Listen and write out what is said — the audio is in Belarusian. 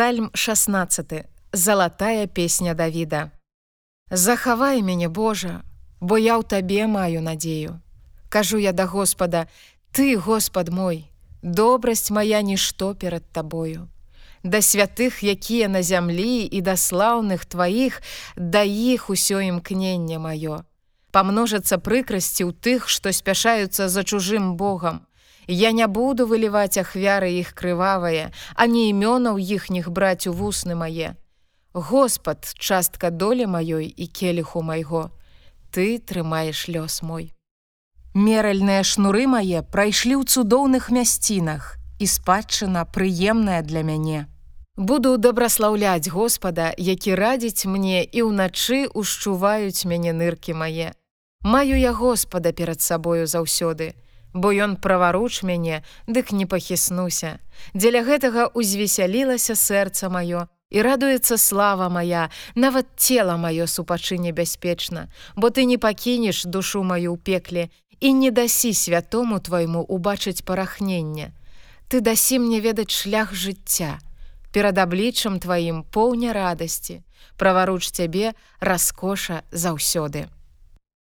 Псальм 16 залатая песня Давіда. Захавай мяне Божа, бо я ў табе маю надзею. Кажу я да Господа: ты, Господ мой, добрасць моя нішто перад табою. Да святых, якія на зямлі і да слаўных тваіх, да іх усё імкненне маё. Памножацца прыкрасці ў тых, што спяшаюцца за чужым Богам. Я не буду выліваць ахвяры іх крывавыя, а не імёнаў іхніх браць у вусны мае. Господ, частка долі маёй і келиху майго, ты трымаеш лёс мой. Меральныя шнуры мае прайшлі ў цудоўных мясцінах і спадчына прыемная для мяне. Буду дабраслаўляць Господа, які радзіць мне і ўначы ушчуваюць мяне ныркі мае. Маю я Господа перад сабою заўсёды, бо ён праваруч мяне, дык не пахіснуся. Дзеля гэтага узвесялілася сэрца маё, і радуецца слава моя, нават цела маё супачы небяспечна, бо ты не пакінеш душу маю ў пекле і не дасі святому твайму убачыць парахнення. Ты дасі мне ведаць шлях жыцця. Перад абліччам тваім поўня радасці, праваруч цябе раскоша заўсёды.